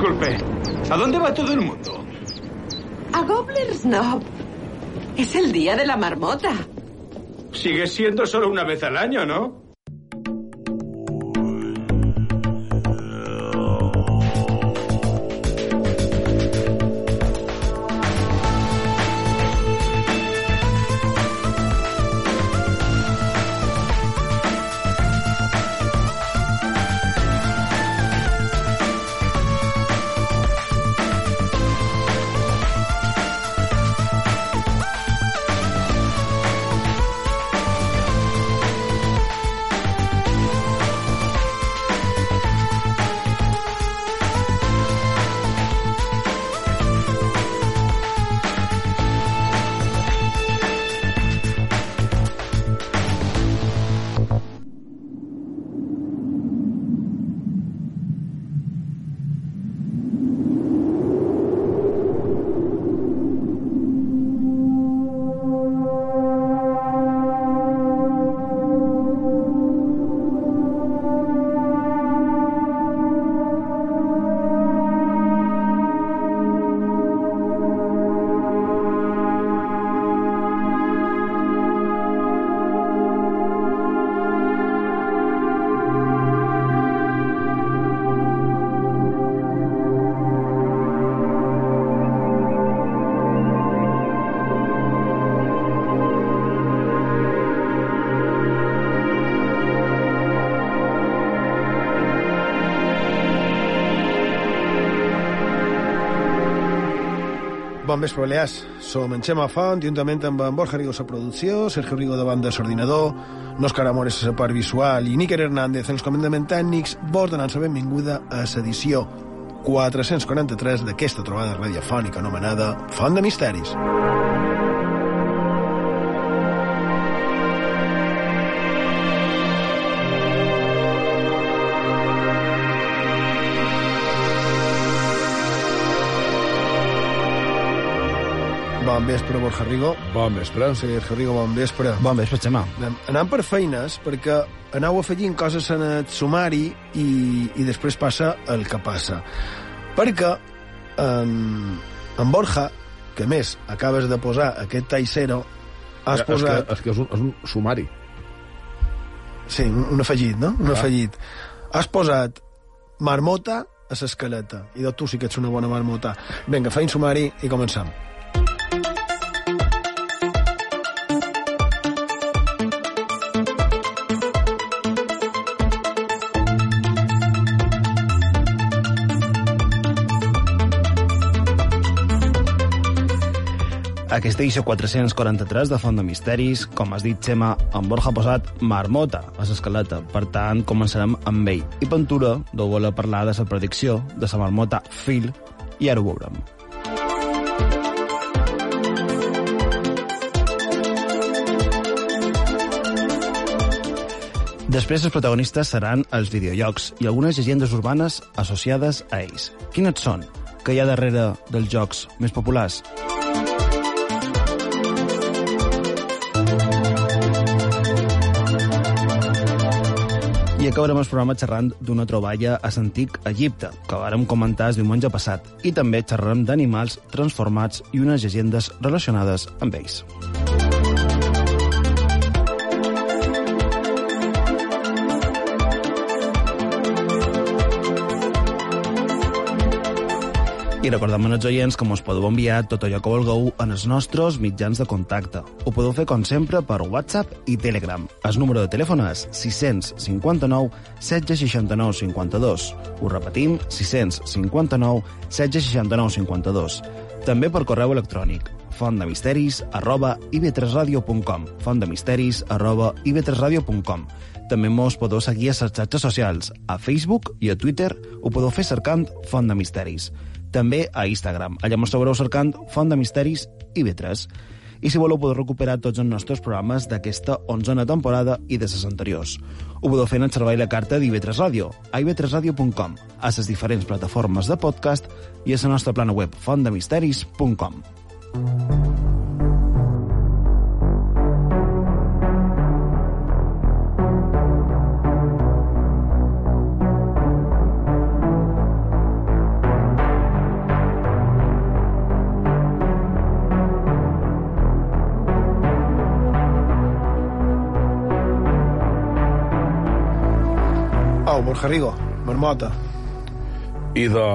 Disculpe, ¿a dónde va todo el mundo? A Gobbler's Knob. Es el día de la marmota. Sigue siendo solo una vez al año, ¿no? Bon vespre, Balears. Som en Xema Font, juntament amb en Borja Rigo a producció, Sergio Rigo de banda l'ordinador, Òscar Amores a la part visual i Níker Hernández els comandaments tècnics, vos donant la benvinguda a l'edició 443 d'aquesta trobada radiofònica anomenada Font de Misteris. Bon vespre, Borja Rigo. Bon vespre. Sergio Rigo, bon vespre. Bon vespre, Xema. Anem, anem per feines, perquè aneu afegint coses en el sumari i, i després passa el que passa. Perquè en, en Borja, que a més acabes de posar aquest taixero, has és posat... Que, és que és un, és un sumari. Sí, un, un afegit, no? Un Ah. afegit. Has posat marmota a l'escaleta. I de tu sí que ets una bona marmota. Vinga, feim sumari i comencem. Aquesta edició 443 de Font de Misteris, com has dit, Xema, en Borja posat marmota a l'escaleta. Per tant, començarem amb ell. I Ventura deu voler parlar de la predicció de la marmota Phil, i ara ho veurem. Després, els protagonistes seran els videojocs i algunes llegendes urbanes associades a ells. Quines són? Què hi ha darrere dels jocs més populars? Acabarem el programa xerrant d'una troballa a l'antic Egipte, que vàrem comentar el diumenge passat, i també xerrarem d'animals transformats i unes llegendes relacionades amb ells. Recordem als oients que ens podeu enviar tot allò que vulgueu en els nostres mitjans de contacte. Ho podeu fer, com sempre, per WhatsApp i Telegram. El número de telèfon és 659 1669 52. Ho repetim, 659 1669 52. També per correu electrònic fontdemisteris arroba ib3radio.com fontdemisteris arroba ib3radio.com també mos podeu seguir a les xarxes socials. A Facebook i a Twitter ho podeu fer cercant Font de Misteris. També a Instagram. Allà mos trobareu cercant Font de Misteris i B3. I si voleu podeu recuperar tots els nostres programes d'aquesta onzena temporada i de les anteriors. Ho podeu fer en el servei la carta d'IV3 Ràdio, a ib3radio.com, a les diferents plataformes de podcast i a la nostra plana web fontdemisteris.com. Au, Borja Rigo, marmota. I de...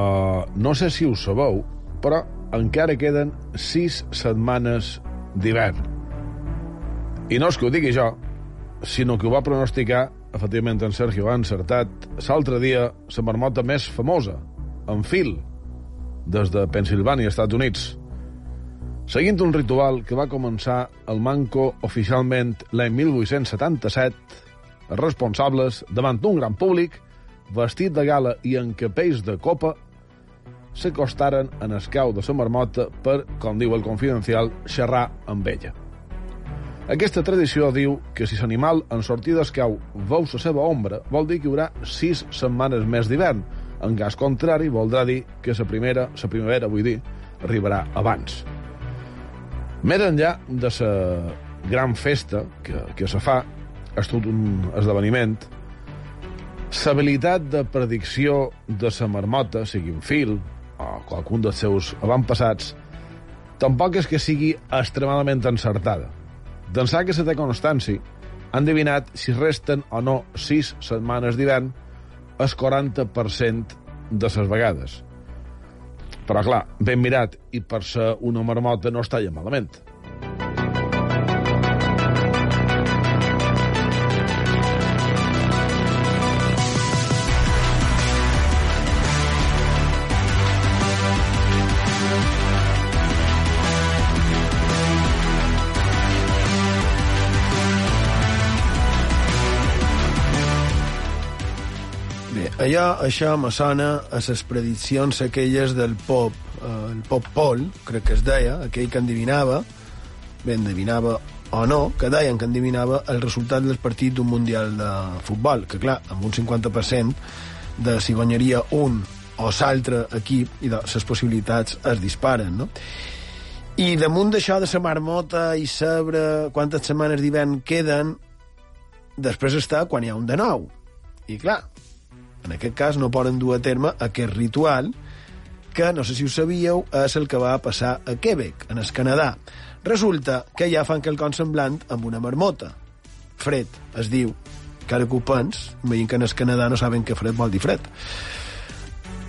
No sé si ho sabeu, però encara queden sis setmanes d'hivern. I no és que ho digui jo, sinó que ho va pronosticar, efectivament en Sergio ha encertat, l'altre dia la marmota més famosa, en fil, des de Pensilvània, Estats Units. Seguint un ritual que va començar el Manco oficialment l'any 1877, els responsables, davant d'un gran públic, vestit de gala i en capells de copa, s'acostaren en el cau de la marmota per, com diu el confidencial, xerrar amb ella. Aquesta tradició diu que si l'animal en sortir del cau veu la seva ombra, vol dir que hi haurà sis setmanes més d'hivern. En cas contrari, voldrà dir que la primera, la primavera, vull dir, arribarà abans. Més enllà de la gran festa que, que se fa, és tot un esdeveniment, l'habilitat de predicció de la marmota, sigui en fil o qualcun dels seus avantpassats, tampoc és que sigui extremadament encertada. D'ençà que se té constància, han divinat si resten o no sis setmanes d'hivern el 40% de les vegades. Però, clar, ben mirat, i per ser una marmota no està ja malament. Allò, això me sona a les prediccions aquelles del pop, eh, el pop Paul, crec que es deia, aquell que endivinava, bé, endivinava o no, que deien que endivinava el resultat del partit d'un Mundial de futbol, que clar, amb un 50% de si guanyaria un o l'altre equip i de, les possibilitats es disparen, no? I damunt d'això de la marmota i saber quantes setmanes d'hivern queden, després està quan hi ha un de nou. I clar, en aquest cas no poden dur a terme aquest ritual que, no sé si ho sabíeu, és el que va passar a Quebec, en el Canadà. Resulta que ja fan quelcom semblant amb una marmota. Fred, es diu. Cara que ho pens, veient que en el Canadà no saben que fred vol dir fred.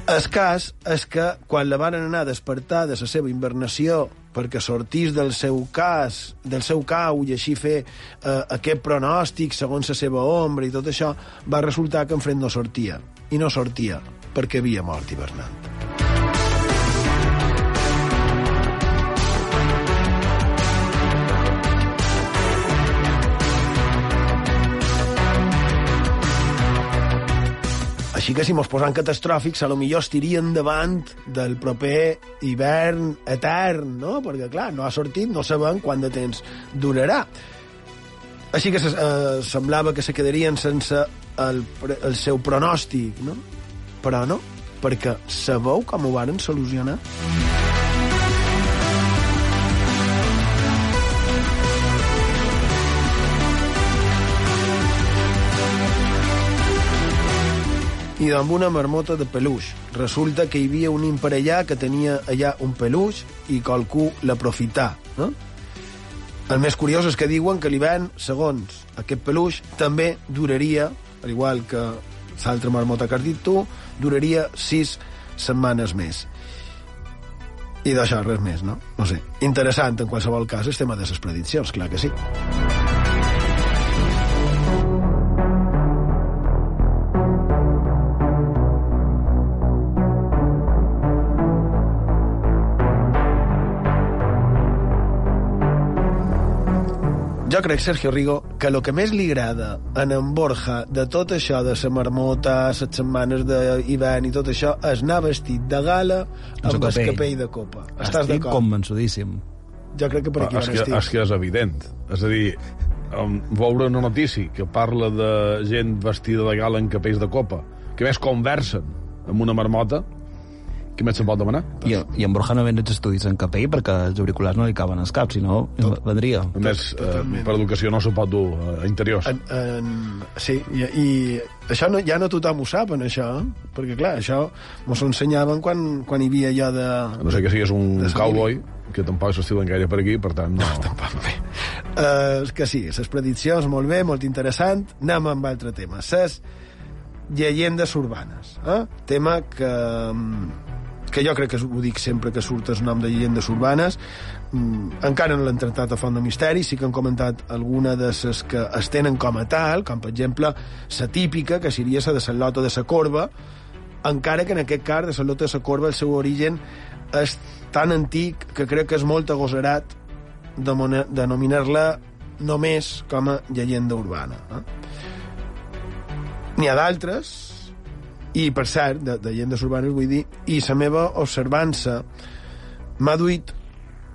El cas és que quan la van anar a despertar de la seva invernació perquè sortís del seu cas, del seu cau i així fer eh, aquest pronòstic segons la seva ombra i tot això, va resultar que en Fred no sortia. I no sortia perquè havia mort hivernant. Així que si mos posant catastròfics, a lo millor estirien davant del proper hivern etern, no? Perquè, clar, no ha sortit, no sabem quant de temps durarà. Així que eh, semblava que se quedarien sense el, el seu pronòstic, no? Però no, perquè sabeu com ho varen solucionar? I amb una marmota de peluix. Resulta que hi havia un imparellà que tenia allà un peluix i qualcú l'aprofità, no? El més curiós és que diuen que l'hivern, segons aquest peluix, també duraria, al igual que l'altra marmota que has dit tu, duraria sis setmanes més. I d'això res més, no? No sé. Interessant, en qualsevol cas, el tema de les prediccions, clar que sí. Jo crec, Sergio Rigo, que el que més li agrada en en Borja de tot això de la marmota, les setmanes d'hivern i tot això, és anar vestit de gala amb el capell. capell de copa. Estàs Estic convençudíssim. Jo crec que per aquí és, van que, estic. és que és evident. És a dir, um, veure una notícia que parla de gent vestida de gala en capells de copa, que més conversen amb una marmota, què més se pot demanar? I, I en Borja no ven els estudis en capell perquè els auriculars no li caben als caps, si no, vendria. A més, eh, per educació no se pot dur eh, a interiors. En, en, sí, i, i això no, ja no tothom ho sap, en això, eh? perquè, clar, això mos ho ensenyaven quan, quan hi havia allò de... No sé que siguis un cowboy, que tampoc s'estilen gaire per aquí, per tant, no. Tampoc bé. Uh, que sí, les prediccions, molt bé, molt interessant. Anem amb altre tema. Ses llegendes urbanes. Eh? Tema que, que jo crec que ho dic sempre que surt el nom de llegendes urbanes. Mm, encara no l'han tractat a font de misteri, sí que han comentat alguna de les que es tenen com a tal, com per exemple la típica, que seria la de la lota de la corba, encara que en aquest cas de la lota de la corba el seu origen és tan antic que crec que és molt agosarat de denominar-la només com a llegenda urbana. Eh? N'hi ha d'altres, i per cert, de, de llegendes urbanes vull dir, i la meva observança m'ha duit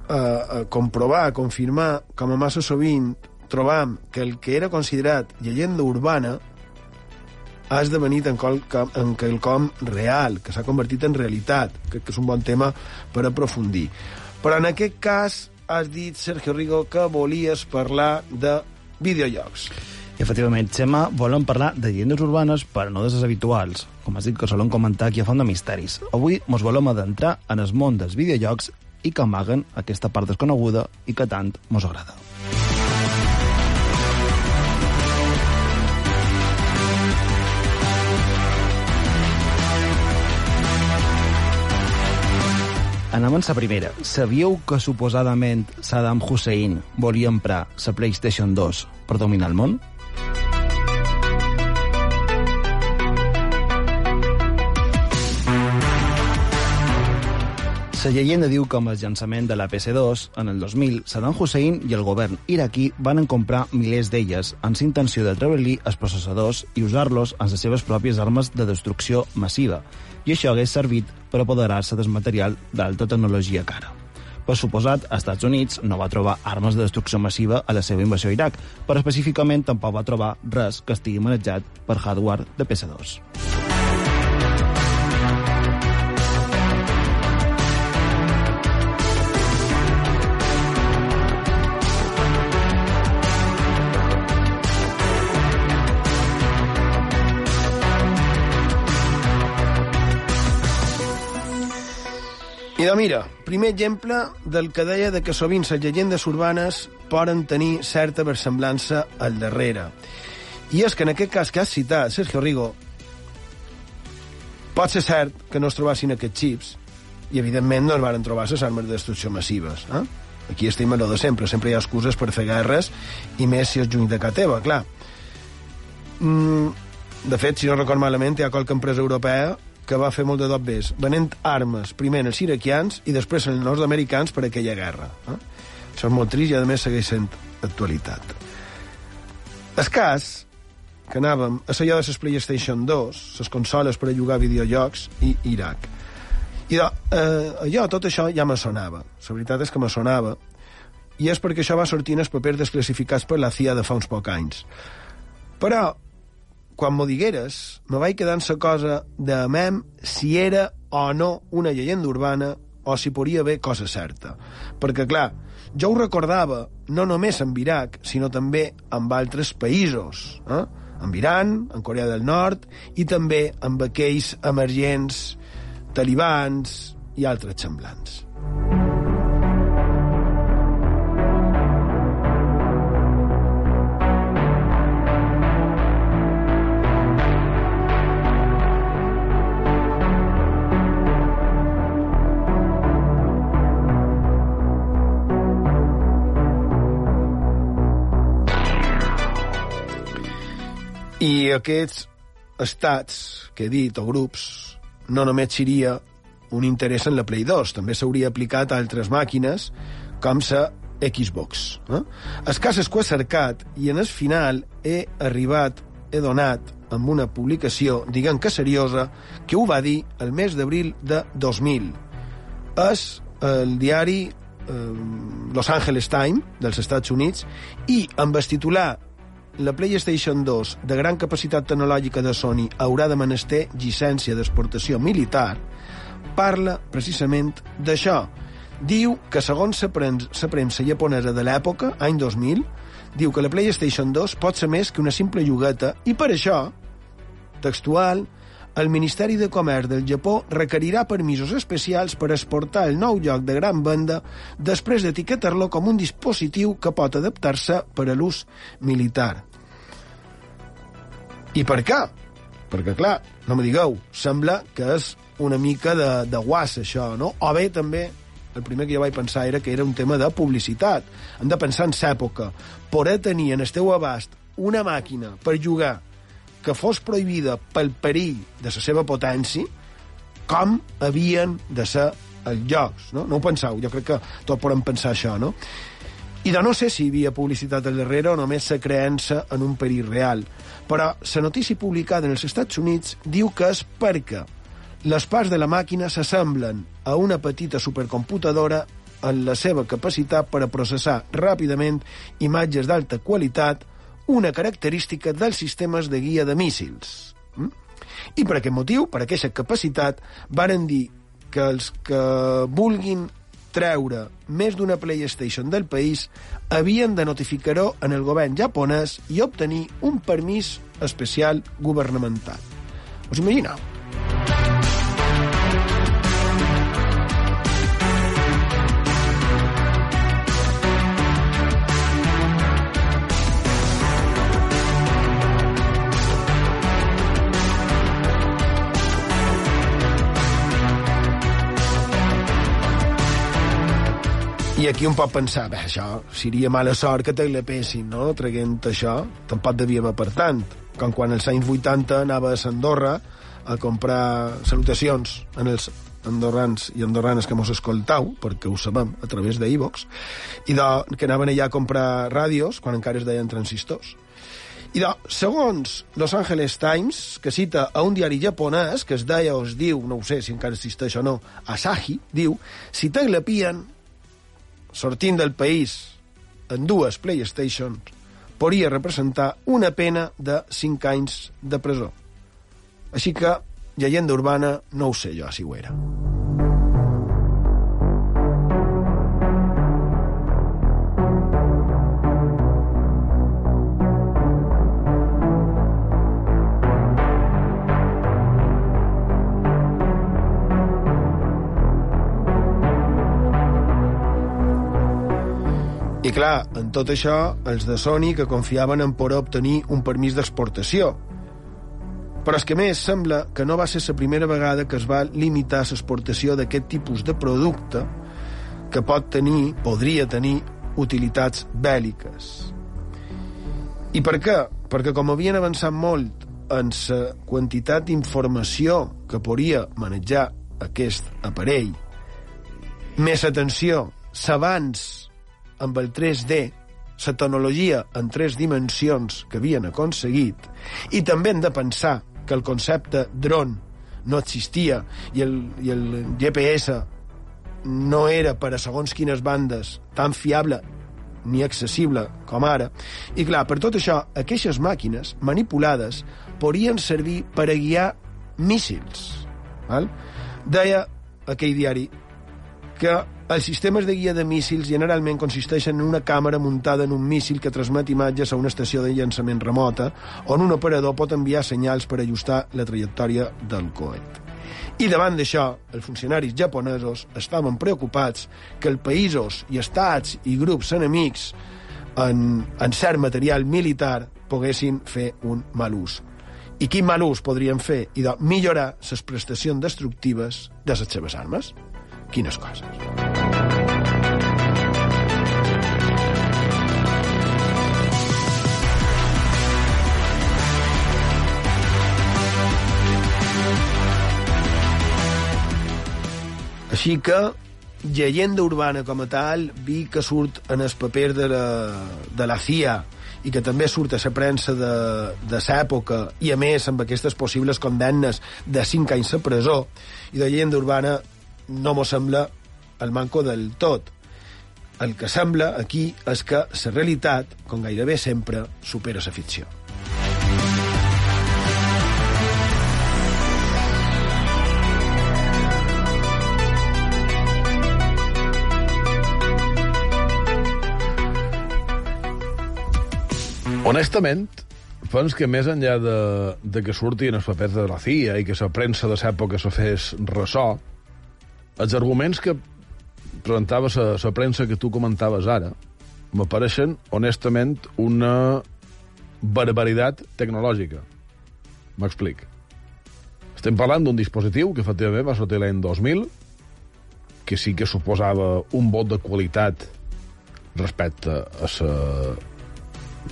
a, a comprovar, a confirmar, com a massa sovint trobam que el que era considerat llegenda urbana ha esdevenit en, qual, en quelcom real, que s'ha convertit en realitat. Crec que és un bon tema per aprofundir. Però en aquest cas has dit, Sergio Rigo, que volies parlar de videojocs. Efectivament, Xema, volen parlar de llegendes urbanes, però no de les habituals, com has dit que solen comentar aquí a Font de Misteris. Avui mos volem adentrar en el món dels videojocs i que amaguen aquesta part desconeguda i que tant mos agrada. Anem amb la primera. Sabíeu que suposadament Saddam Hussein volia emprar la PlayStation 2 per dominar el món? La llegenda diu que amb el llançament de la PC2, en el 2000, Saddam Hussein i el govern iraquí van comprar milers d'elles amb intenció de treure-li els processadors i usar-los en les seves pròpies armes de destrucció massiva, i això hagués servit per apoderar-se del material d'alta tecnologia cara. Per suposat, als Estats Units no va trobar armes de destrucció massiva a la seva invasió a Iraq, però específicament tampoc va trobar res que estigui manejat per hardware de PC2. Idò, mira, primer exemple del que deia de que sovint les llegendes urbanes poden tenir certa versemblança al darrere. I és que en aquest cas que has citat, Sergio Rigo, pot ser cert que no es trobassin aquests xips i, evidentment, no es van trobar les armes de destrucció massives. Eh? Aquí estem a lo de sempre. Sempre hi ha excuses per fer guerres i més si és juny de ca teva, clar. Mm, de fet, si no record malament, hi ha qualque empresa europea que va fer molt de dobbers, venent armes, primer als iraquians i després als nord-americans per aquella guerra. Eh? Això és molt trist i, a més, segueix sent actualitat. El cas que anàvem a allò de les PlayStation 2, les consoles per a jugar videojocs i Iraq. I de, eh, allò, tot això ja me sonava. La veritat és que me sonava. I és perquè això va sortir en els papers desclassificats per la CIA de fa uns pocs anys. Però quan m'ho digueres, me vaig quedar en la cosa de mem si era o no una llegenda urbana o si podria haver cosa certa. Perquè, clar, jo ho recordava no només en Iraq, sinó també en altres països, eh? en Iran, en Corea del Nord, i també amb aquells emergents talibans i altres semblants. I aquests estats que he dit, o grups, no només seria un interès en la Play 2, també s'hauria aplicat a altres màquines, com la Xbox. Eh? El cas és que he cercat i en el final he arribat, he donat amb una publicació, diguem que seriosa, que ho va dir el mes d'abril de 2000. És el diari eh, Los Angeles Times dels Estats Units i amb el titular la PlayStation 2 de gran capacitat tecnològica de Sony haurà de menester llicència d'exportació militar, parla precisament d'això. Diu que, segons la premsa, premsa japonesa de l'època, any 2000, diu que la PlayStation 2 pot ser més que una simple llogueta i per això, textual, el Ministeri de Comerç del Japó requerirà permisos especials per exportar el nou lloc de gran venda després d'etiquetar-lo com un dispositiu que pot adaptar-se per a l'ús militar. I per què? Perquè, clar, no me digueu, sembla que és una mica de, de guassa, això, no? O bé, també, el primer que jo vaig pensar era que era un tema de publicitat. Hem de pensar en l'època. Poder tenir en el teu abast una màquina per jugar que fos prohibida pel perill de la seva potència, com havien de ser els jocs, no? No ho penseu, jo crec que tots podem pensar això, no? I de no sé si hi havia publicitat al darrere o només la creença en un perill real, però la notícia publicada en els Estats Units diu que és perquè les parts de la màquina s'assemblen a una petita supercomputadora en la seva capacitat per a processar ràpidament imatges d'alta qualitat, una característica dels sistemes de guia de míssils. Mm? I per aquest motiu, per aquesta capacitat, varen dir que els que vulguin treure més d'una PlayStation del país havien de notificar-ho en el govern japonès i obtenir un permís especial governamental. Us imagineu? I aquí un pot pensar, bé, això seria mala sort que te pessin, no?, traguent això. Tampoc devia haver per tant. Com quan als anys 80 anava a Andorra a comprar salutacions en els andorrans i andorranes que mos escoltau, perquè ho sabem, a través d'Evox, i de, que anaven allà a comprar ràdios, quan encara es deien transistors. I de, segons Los Angeles Times, que cita a un diari japonès, que es deia o es diu, no ho sé si encara existeix o no, Asahi, diu, si te glapien, sortint del país en dues PlayStations, podria representar una pena de 5 anys de presó. Així que, llegenda urbana, no ho sé jo si ho era. Clar, en tot això, els de Sony que confiaven en poder obtenir un permís d'exportació. Però és que més sembla que no va ser la primera vegada que es va limitar l'exportació d'aquest tipus de producte que pot tenir, podria tenir, utilitats bèl·liques. I per què? Perquè com havien avançat molt en la quantitat d'informació que podria manejar aquest aparell, més atenció, s'avanç amb el 3D, la tecnologia en tres dimensions que havien aconseguit, i també hem de pensar que el concepte dron no existia i el, i el GPS no era per a segons quines bandes tan fiable ni accessible com ara. I clar, per tot això, aquestes màquines manipulades podrien servir per a guiar míssils. Val? Deia aquell diari que els sistemes de guia de míssils generalment consisteixen en una càmera muntada en un míssil que transmet imatges a una estació de llançament remota on un operador pot enviar senyals per ajustar la trajectòria del coet. I davant d'això, els funcionaris japonesos estaven preocupats que els països i estats i grups enemics en, en cert material militar poguessin fer un mal ús. I quin mal ús podrien fer i de millorar les prestacions destructives de les seves armes? Quines coses. Així que, llegenda urbana com a tal, vi que surt en el paper de la, de la CIA i que també surt a la premsa de, de l'època i a més amb aquestes possibles condemnes de 5 anys a presó i de llegenda urbana no m'ho sembla el manco del tot. El que sembla aquí és que la realitat, com gairebé sempre, supera la ficció. Honestament, pens que més enllà de, de que surtin els papers de la CIA i que la premsa de l'època se fes ressò, els arguments que presentava la, premsa que tu comentaves ara m'apareixen, honestament, una barbaritat tecnològica. M'explic. Estem parlant d'un dispositiu que efectivament va sortir l'any 2000, que sí que suposava un vot de qualitat respecte a la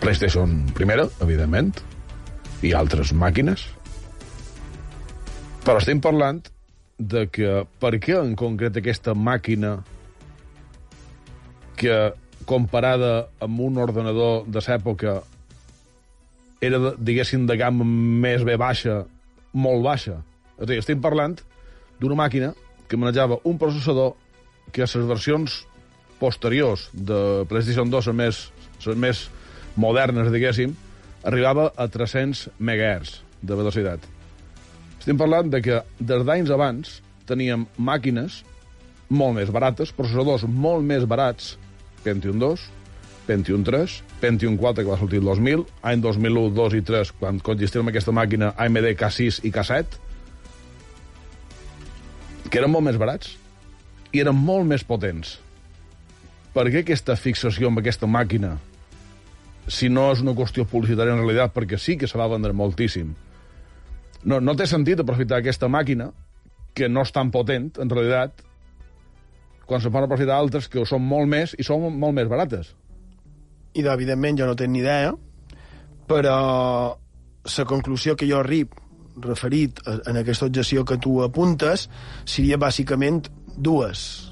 PlayStation primera, evidentment, i altres màquines. Però estem parlant de que per què en concret aquesta màquina que comparada amb un ordenador de l'època era, diguéssim, de gamma més bé baixa, molt baixa. És a dir, estem parlant d'una màquina que manejava un processador que a les versions posteriors de PlayStation 2, les més, les més modernes, diguéssim, arribava a 300 MHz de velocitat. Estem parlant de que des d'anys abans teníem màquines molt més barates, processadors molt més barats, Pentium 2, Pentium 3, Pentium 4, que va sortir el 2000, any 2001, 2 i 3, quan coexistíem aquesta màquina AMD K6 i K7, que eren molt més barats i eren molt més potents. Per què aquesta fixació amb aquesta màquina si no és una qüestió publicitària en realitat, perquè sí que se va vendre moltíssim. No, no té sentit aprofitar aquesta màquina, que no és tan potent, en realitat, quan se poden aprofitar altres que són molt més i són molt més barates. I, evidentment, jo no tinc ni idea, però la conclusió que jo arrib referit en aquesta objecció que tu apuntes seria bàsicament dues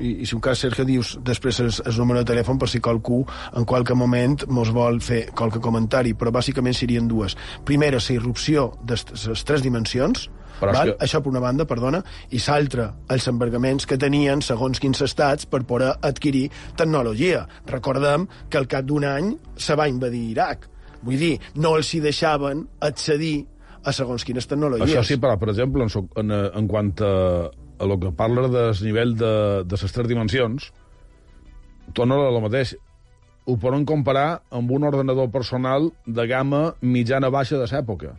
i, i si un cas, Sergio, dius després el, el número de telèfon per si qualcú en qualque moment mos vol fer qualque comentari, però bàsicament serien dues. Primera, la irrupció de les tres dimensions, Però val? que- això per una banda, perdona, i l'altra, els embargaments que tenien segons quins estats per poder adquirir tecnologia. Recordem que al cap d'un any se va invadir Iraq. Vull dir, no els hi deixaven accedir a segons quines tecnologies. Això sí, però, per exemple, en, en, eh, en quant a, lo que parla del nivell de, de les tres dimensions, torno a lo mateix. Ho poden comparar amb un ordenador personal de gamma mitjana-baixa de l'època.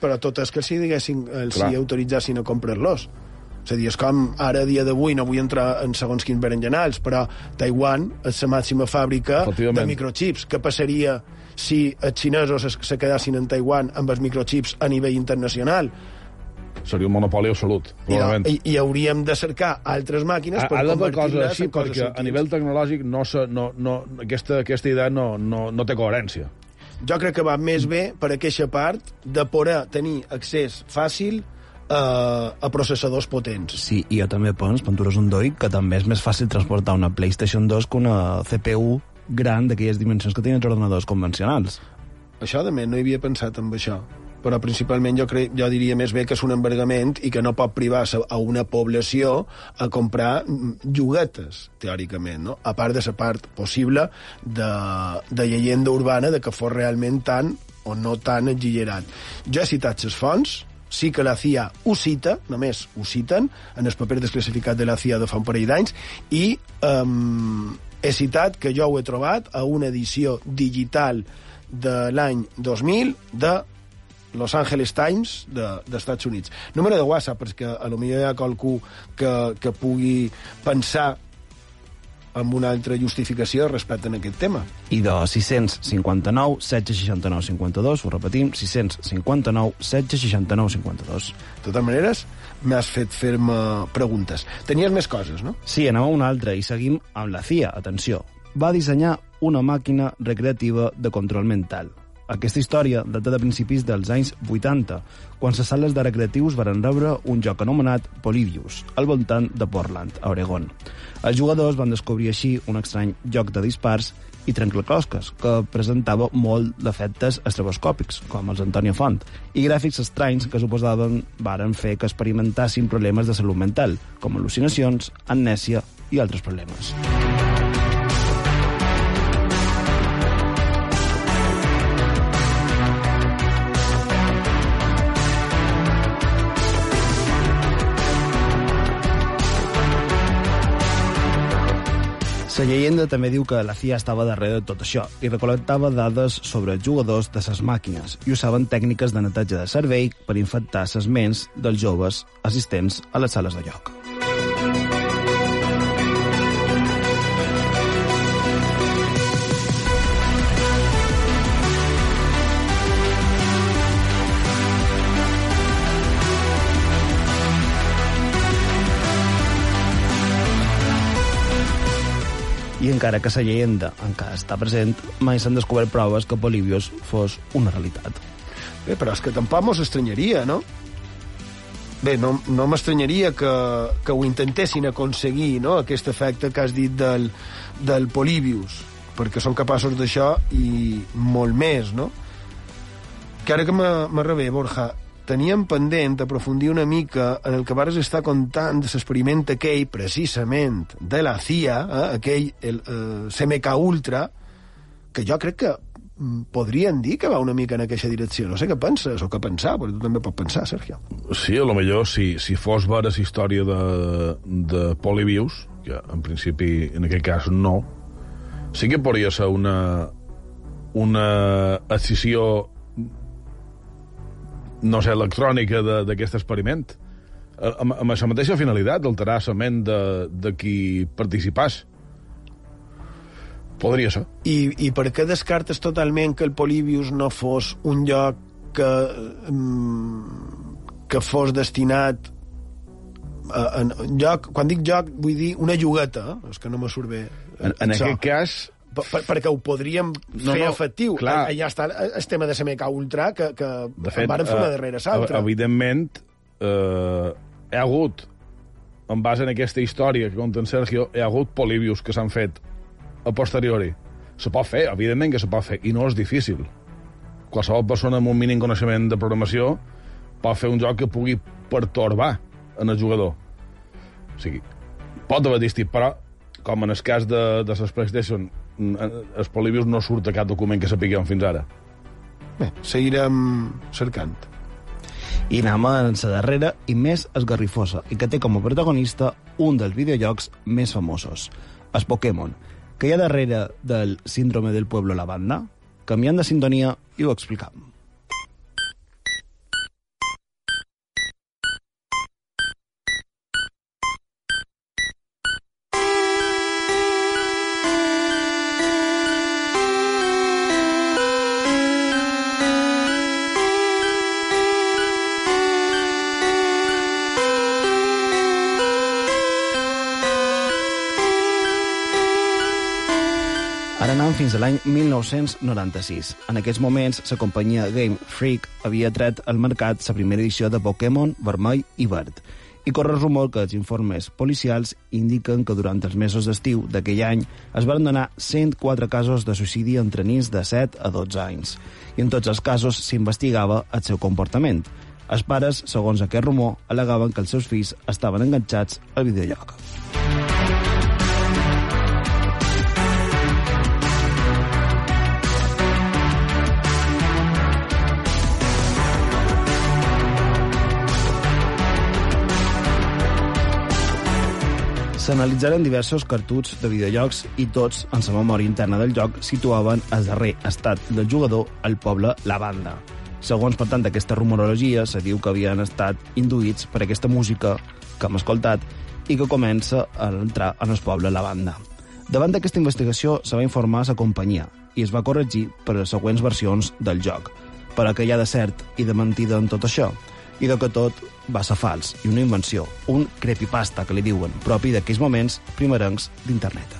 però tot és que si diguessin, els Clar. si autoritzessin a comprar-los. És a dir, és com ara, a dia d'avui, no vull entrar en segons quins berenjenals, però Taiwan és la màxima fàbrica de microchips. Què passaria si els xinesos es- se quedassin en Taiwan amb els microchips a nivell internacional? Seria un monopoli absolut, I, probablement. i, I hauríem de cercar altres màquines Ha, per convertir-les així, en coses perquè a nivell tecnològic no, se, no, no, aquesta, aquesta idea no, no, no té coherència. Jo crec que va més bé per aquesta part de poder tenir accés fàcil a, a processadors potents. Sí, i jo també penso, quan tu eres un doi, que també és més fàcil transportar una PlayStation 2 que una CPU gran d'aquelles dimensions que tenen els ordenadors convencionals. Això, de més, no hi havia pensat en això. Però principalment jo, crec, jo diria més bé que és un embargament i que no pot privar a una població a comprar mm, lloguetes, teòricament, no? a part de la part possible de, de llegenda urbana de que fos realment tan o no tan exagerat. Jo he citat les fonts, sí que la CIA ho cita, només ho citen, en el paper desclassificat de la CIA de fa un parell d'anys, i um, he citat que jo ho he trobat a una edició digital de l'any 2000 de Los Angeles Times de- d'Estats Units. Número de WhatsApp, perquè a lo millor hi ha qualcú que, que pugui pensar amb una altra justificació respecte a aquest tema. I de 659 769 52, ho repetim, 659 769 52. De totes maneres, m'has fet fer-me preguntes. Tenies més coses, no? Sí, anem a una altra i seguim amb la CIA. Atenció, va dissenyar una màquina recreativa de control mental. Aquesta història data de principis dels anys 80, quan les sales de recreatius van rebre un joc anomenat Polybius, al voltant de Portland, a Oregon. Els jugadors van descobrir així un estrany joc de dispars i trencaclosques, que presentava molt d'efectes estroboscòpics, com els Antonio Font, i gràfics estranys que suposaven varen fer que experimentassin problemes de salut mental, com al·lucinacions, amnèsia i altres problemes. La llegenda també diu que la CIA estava darrere de tot això i recolectava dades sobre els jugadors de les màquines i usaven tècniques de netatge de servei per infectar les ments dels joves assistents a les sales de joc. I encara que la llegenda encara està present, mai s'han descobert proves que Polybius fos una realitat. Bé, però és que tampoc mos estranyaria, no? Bé, no, no m'estranyaria que, que ho intentessin aconseguir, no?, aquest efecte que has dit del, del Polybius, perquè són capaços d'això i molt més, no? Que ara que me rebé, Borja, teníem pendent aprofundir una mica en el que vares estar contant de l'experiment aquell, precisament, de la CIA, eh, aquell el, eh, CMK Ultra, que jo crec que mm, podrien dir que va una mica en aquesta direcció. No sé què penses, o què pensar, perquè tu també pots pensar, Sergio. Sí, a lo millor, si, si fos vera la història de, de Polybius, que en principi, en aquest cas, no, sí que podria ser una, una escissió no sé, electrònica d'aquest experiment amb, amb la mateixa finalitat d'alterar la ment de, de qui participàs. Podria ser. I, I per què descartes totalment que el Polybius no fos un lloc que mm, que fos destinat a, a, a lloc, quan dic lloc vull dir una llogueta, eh? és que no me surt bé en, en aquest cas per, per, perquè ho podríem no, fer no, efectiu. Clar. Allà està el tema de CMK Ultra, que, que de fet, van fer una eh, darrere l'altra. Evidentment, eh, hi ha hagut, en base en aquesta història que conta en Sergio, hi ha hagut polibius que s'han fet a posteriori. Se pot fer, evidentment que se pot fer, i no és difícil. Qualsevol persona amb un mínim coneixement de programació pot fer un joc que pugui pertorbar en el jugador. O sigui, pot haver distit, però com en el cas de, de les PlayStation els Polibius no surt a cap document que sapiguem fins ara. Bé, seguirem cercant. I anem a la darrera i més esgarrifosa, i que té com a protagonista un dels videojocs més famosos, el Pokémon, que hi ha darrere del síndrome del pueblo lavanda. Canviant de sintonia i ho explicam. L'any 1996. En aquests moments, la companyia Game Freak havia tret al mercat la primera edició de Pokémon vermell i verd. I corre rumor que els informes policials indiquen que durant els mesos d'estiu d'aquell any es van donar 104 casos de suïcidi entre nins de 7 a 12 anys. I en tots els casos s'investigava el seu comportament. Els pares, segons aquest rumor, alegaven que els seus fills estaven enganxats al videojoc. S'analitzaren diversos cartuts de videojocs i tots, en la memòria interna del joc, situaven el darrer estat del jugador al poble Lavanda. Segons, per tant, aquesta rumorologia, se diu que havien estat induïts per aquesta música que hem escoltat i que comença a entrar en el poble Lavanda. Davant d'aquesta investigació se va informar a la companyia i es va corregir per les següents versions del joc. Però que hi ha de cert i de mentida en tot això? i de que tot va ser fals i una invenció, un creepypasta que li diuen, propi d'aquells moments primerencs d'internet.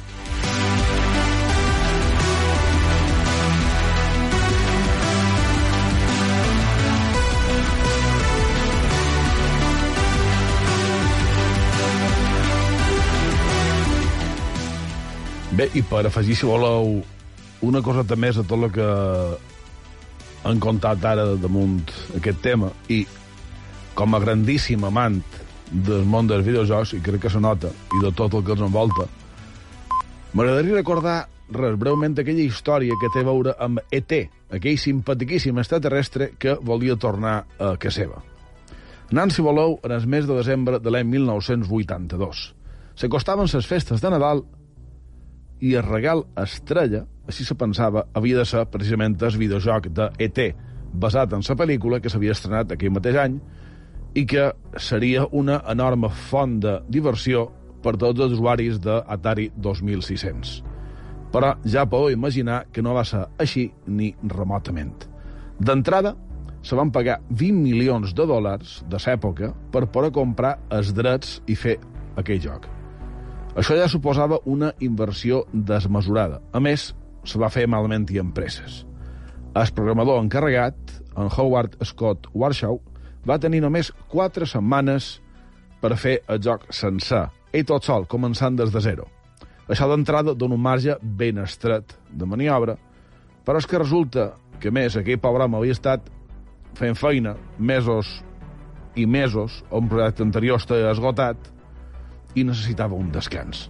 Bé, i per afegir, si voleu, una cosa més a tot el que han contat ara damunt aquest tema, i com a grandíssim amant del món dels videojocs, i crec que se nota, i de tot el que els envolta, m'agradaria recordar res breument aquella història que té a veure amb ET, aquell simpatiquíssim extraterrestre que volia tornar a casa seva. Anant, si voleu, en el mes de desembre de l'any 1982. S'acostaven les festes de Nadal i el regal estrella, així se pensava, havia de ser precisament el videojoc de ET, basat en la pel·lícula que s'havia estrenat aquell mateix any i que seria una enorme font de diversió per tots els usuaris d'Atari 2600. Però ja podeu imaginar que no va ser així ni remotament. D'entrada, se van pagar 20 milions de dòlars de l'època per poder comprar els drets i fer aquell joc. Això ja suposava una inversió desmesurada. A més, se va fer malament i empreses. El programador encarregat, en Howard Scott Warshaw, va tenir només 4 setmanes per fer el joc sencer, ell tot sol, començant des de zero. Això d'entrada dona un marge ben estret de maniobra, però és que resulta que, més, aquell pobre home havia estat fent feina mesos i mesos, un projecte anterior estava esgotat, i necessitava un descans.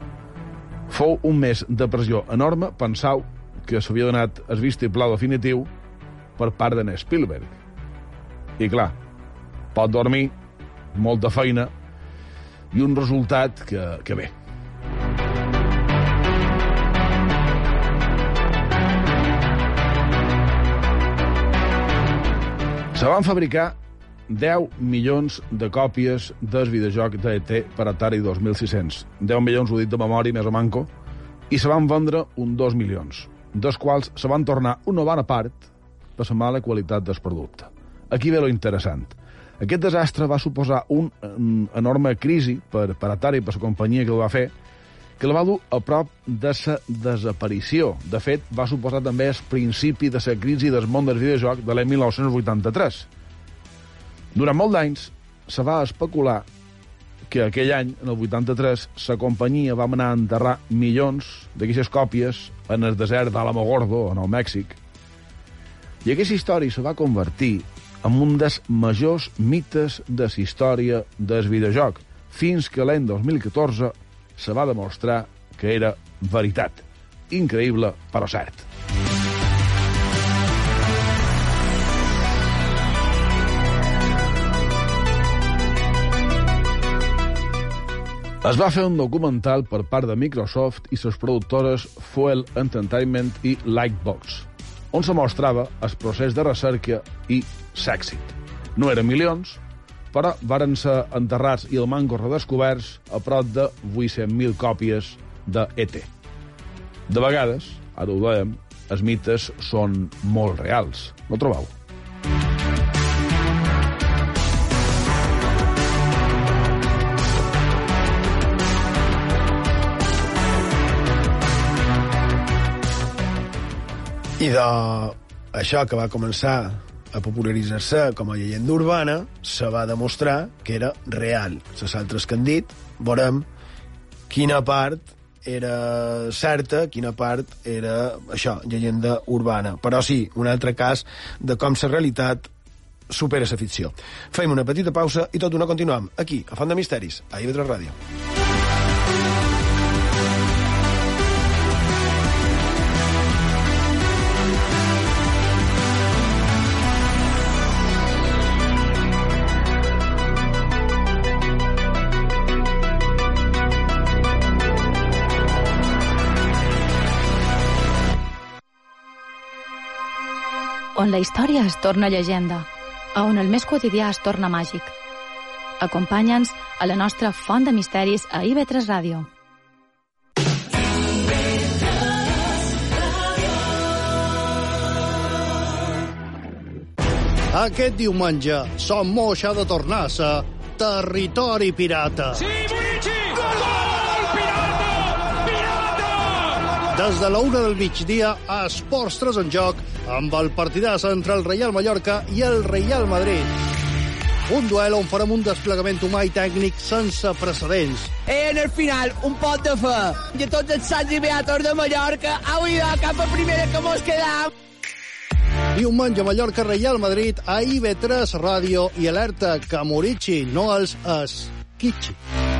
Fou un mes de pressió enorme, pensau que s'havia donat el vistiplau definitiu per part de Spielberg. I clar, pot dormir, molta feina i un resultat que, que bé. Se van fabricar 10 milions de còpies del videojoc d'ET per Atari 2600. 10 milions, ho dit de memòria, més o manco, i se van vendre un 2 milions, dels quals se van tornar una bona part per la mala qualitat del producte. Aquí ve lo interessant. Aquest desastre va suposar un, un enorme crisi per, per Atari, per la companyia que el va fer, que la va dur a prop de sa desaparició. De fet, va suposar també el principi de la crisi del món del videojoc de l'any 1983. Durant molt d'anys se va especular que aquell any, en el 83, la companyia va anar a enterrar milions d'aquestes còpies en el desert d'Alamogordo, en el Mèxic. I aquesta història se va convertir en un dels majors mites de la història del videojoc, fins que l'any 2014 se va demostrar que era veritat. Increïble, però cert. Es va fer un documental per part de Microsoft i les productores Fuel Entertainment i Lightbox, on se mostrava el procés de recerca i l'èxit. No eren milions, però varen ser enterrats i el manco redescoberts a prop de 800.000 còpies de ET. De vegades, ara ho veiem, els mites són molt reals. No trobeu? I de això que va començar a popularitzar-se com a llegenda urbana, se va demostrar que era real. Les altres que han dit, veurem quina part era certa, quina part era això, llegenda urbana. Però sí, un altre cas de com la realitat supera la ficció. Fem una petita pausa i tot una continuem aquí, a Font de Misteris, a IB3 Ràdio. On la història es torna llegenda, a on el més quotidià es torna màgic. Acompanya'ns a la nostra font de misteris a IB3 Ràdio. Aquest diumenge, Som Moixa de tornar a Territori Pirata. Sí, Des de la una del migdia, a Esports 3 en joc, amb el partidàs entre el Reial Mallorca i el Reial Madrid. Un duel on farem un desplegament humà i tècnic sense precedents. En el final, un pot de fe. I tots els sants i beatos de Mallorca, au idò, cap a primera que mos quedam. Diumenge Mallorca Reial Madrid a IB3 Ràdio i alerta que Morici no els esquitxi.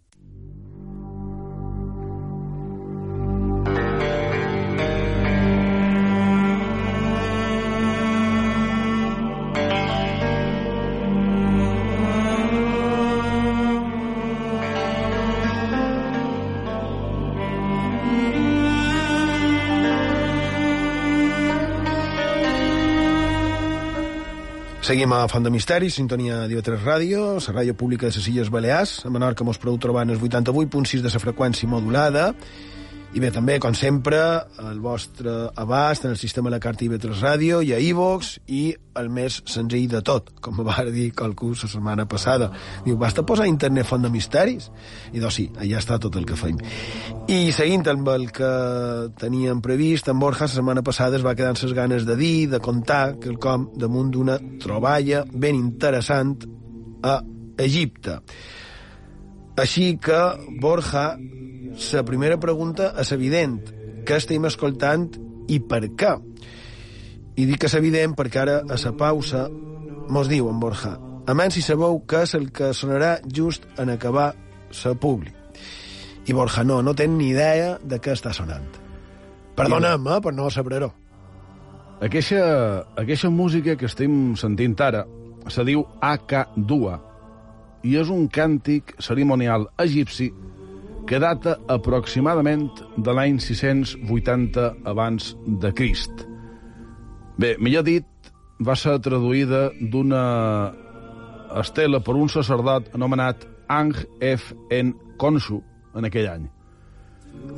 Seguim a Font de Misteri, sintonia d'IV3 Ràdio, la ràdio pública de les Illes Balears. A Menorca mos podeu trobar en el 88.6 de la freqüència modulada I bé, també, com sempre, el vostre abast en el sistema de la carta IB3 Ràdio i a iVox i el més senzill de tot, com va dir qualcú la setmana passada. Diu, basta posar internet font de misteris? I doncs sí, allà està tot el que feim. I seguint amb el que teníem previst, en Borja la setmana passada es va quedar amb les ganes de dir, de contar, quelcom damunt d'una troballa ben interessant a Egipte. Així que, Borja, la primera pregunta és evident. Què estem escoltant i per què? I dic que és evident perquè ara, a la pausa, mos diu en Borja, a menys si sabeu què és el que sonarà just en acabar la publi. I Borja no, no té ni idea de què està sonant. Perdona'm, eh, per no saber-ho. Aquesta, aquesta música que estem sentint ara se diu Aka-Dua i és un càntic cerimonial egipci que data aproximadament de l'any 680 abans de Crist. Bé, millor dit, va ser traduïda d'una estela per un sacerdot anomenat Ang F. N. Konshu en aquell any.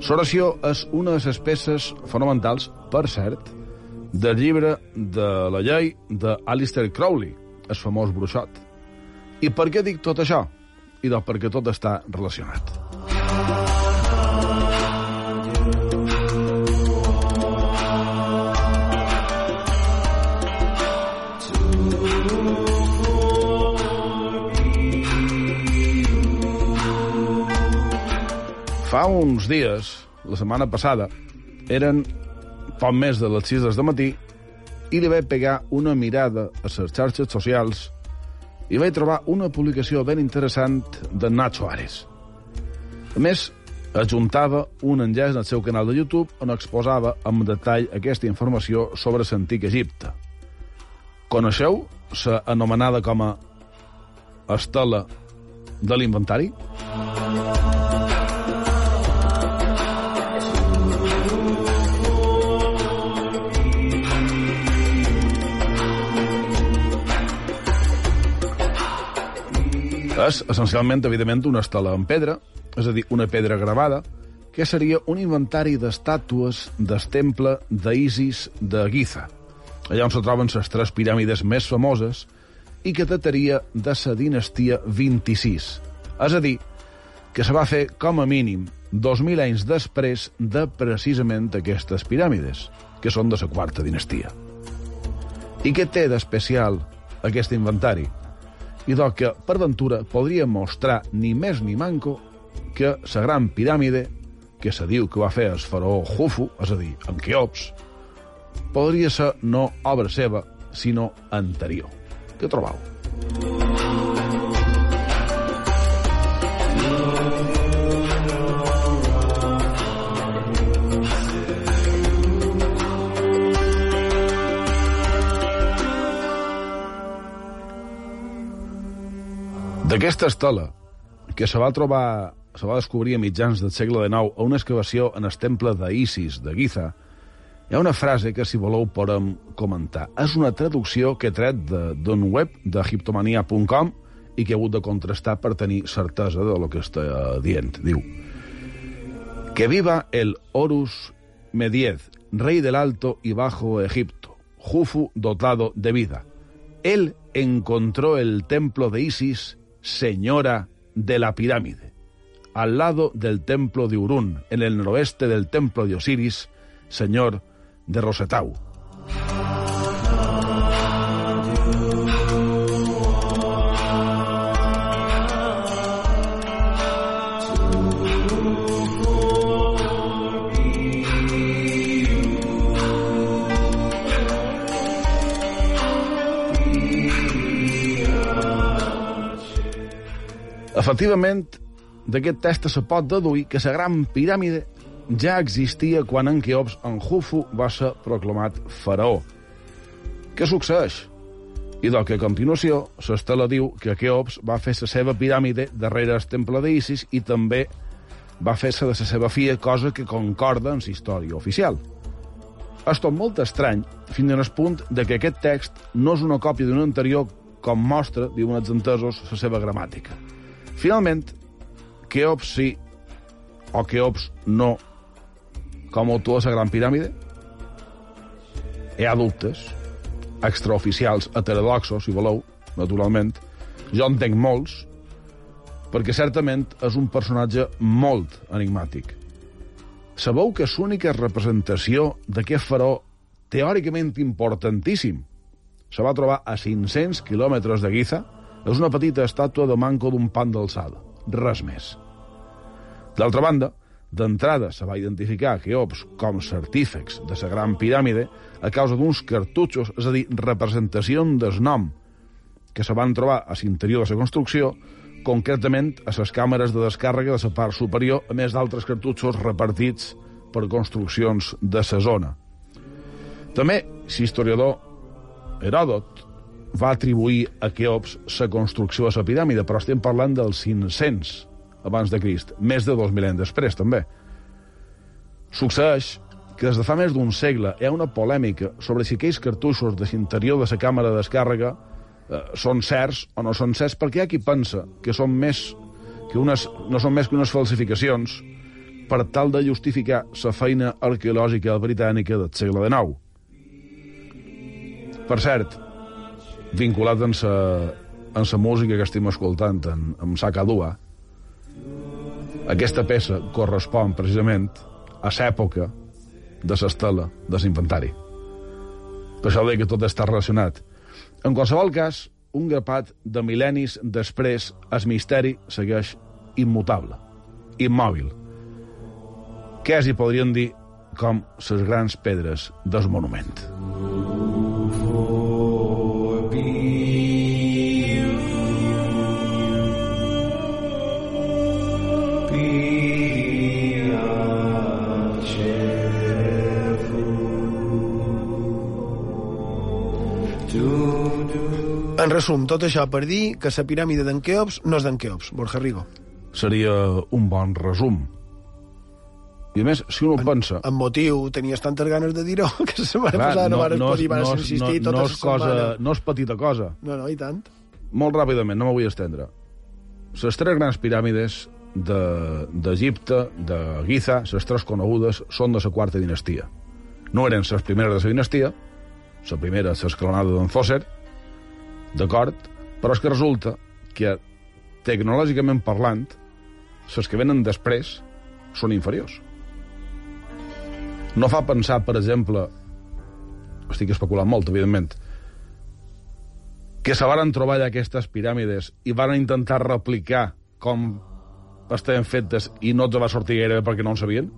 L'oració és una de les peces fonamentals, per cert, del llibre de la llei d'Alistair Crowley, el famós bruixot. I per què dic tot això? I doncs perquè tot està relacionat. Fa uns dies, la setmana passada, eren poc més de les 6 de matí i li vaig pegar una mirada a les xarxes socials i vaig trobar una publicació ben interessant de Nacho Ares. A més, ajuntava un enllaç al seu canal de YouTube on exposava amb detall aquesta informació sobre l'antic Egipte. Coneixeu la anomenada com a estela de l'inventari? És, essencialment, evidentment, una estela en pedra, és a dir, una pedra gravada, que seria un inventari d'estàtues del temple d'Isis de Giza, allà on se troben les tres piràmides més famoses i que dataria de la dinastia 26. És a dir, que se va fer com a mínim 2.000 anys després de precisament aquestes piràmides, que són de la quarta dinastia. I què té d'especial aquest inventari? I doncs que, per ventura, podria mostrar ni més ni manco que la gran piràmide, que se diu que va fer el faraó Jufu, és a dir, en Keops, podria ser no obra seva, sinó anterior. Què trobau? D'aquesta estela, que se va trobar, se va descobrir a mitjans del segle XIX a una excavació en el temple d'Isis, de Giza, hi ha una frase que, si voleu, podem comentar. És una traducció que he tret d'un web d'egiptomania.com i que he hagut de contrastar per tenir certesa de lo que està dient. Diu, que viva el Horus Mediez, rey del Alto y Bajo Egipto, Jufu dotado de vida. Él encontró el templo de Isis señora de la pirámide, al lado del templo de Urún, en el noroeste del templo de Osiris, señor de Rosetau. D'aquest test se pot deduir que la gran piràmide ja existia quan en Keops en Hufu va ser proclamat faraó. Què succeeix? I doncs que a continuació l'estela diu que Keops va fer la seva piràmide darrere el temple d'Isis i també va fer-se de la seva filla, cosa que concorda amb la història oficial. És tot molt estrany, fins al punt de que aquest text no és una còpia d'un anterior com mostra, diuen els entesos, la seva gramàtica. Finalment, Keops sí o Keops no com autor de la Gran Piràmide? Hi ha dubtes, extraoficials, heterodoxos, si voleu, naturalment. Jo en tenc molts, perquè certament és un personatge molt enigmàtic. Sabeu que és l'única representació d'aquest faró teòricament importantíssim se va trobar a 500 quilòmetres de Giza, és una petita estàtua de manco d'un pan d'alçada. Res més. D'altra banda, d'entrada se va identificar Keops com certífecs de la Gran Piràmide a causa d'uns cartutxos, és a dir, representacions del nom, que se van trobar a l'interior de la construcció, concretament a les càmeres de descàrrega de la part superior, a més d'altres cartutxos repartits per construccions de la zona. També, l'historiador Heròdot va atribuir a Keops la construcció de la piràmide, però estem parlant dels 500 abans de Crist, més de 2.000 anys després, també. Succeeix que des de fa més d'un segle hi ha una polèmica sobre si aquells cartuixos de l'interior de la càmera de descàrrega eh, són certs o no són certs, perquè hi ha qui pensa que són més que unes, no són més que unes falsificacions per tal de justificar la feina arqueològica britànica del segle XIX. Per cert, vinculat amb sa música que estem escoltant, en, amb Sacadua, aquesta peça correspon precisament a l'època de l'estela de l'inventari. Per això deia que tot està relacionat. En qualsevol cas, un grapat de mil·lennis després, el misteri segueix immutable, immòbil. Què s'hi podrien dir com les grans pedres del monument. En resum, tot això per dir que la piràmide d'en Keops no és d'en Keops, Borja Rigo. Seria un bon resum. I a més, si uno en, pensa... En motiu, tenies tantes ganes de dir-ho que la setmana Clar, passada no, no, no, podir, no, insistir no, tota no és cosa, setmana. No és petita cosa. No, no, i tant. Molt ràpidament, no me vull estendre. Les tres grans piràmides d'Egipte, de, de Giza, les tres conegudes, són de la quarta dinastia. No eren les primeres de la dinastia, la primera, l'escalonada d'en Fosser, d'acord? Però és que resulta que, tecnològicament parlant, les que venen després són inferiors. No fa pensar, per exemple, estic especulant molt, evidentment, que se varen trobar allà aquestes piràmides i van intentar replicar com estaven fetes i no els va sortir gaire perquè no en sabien?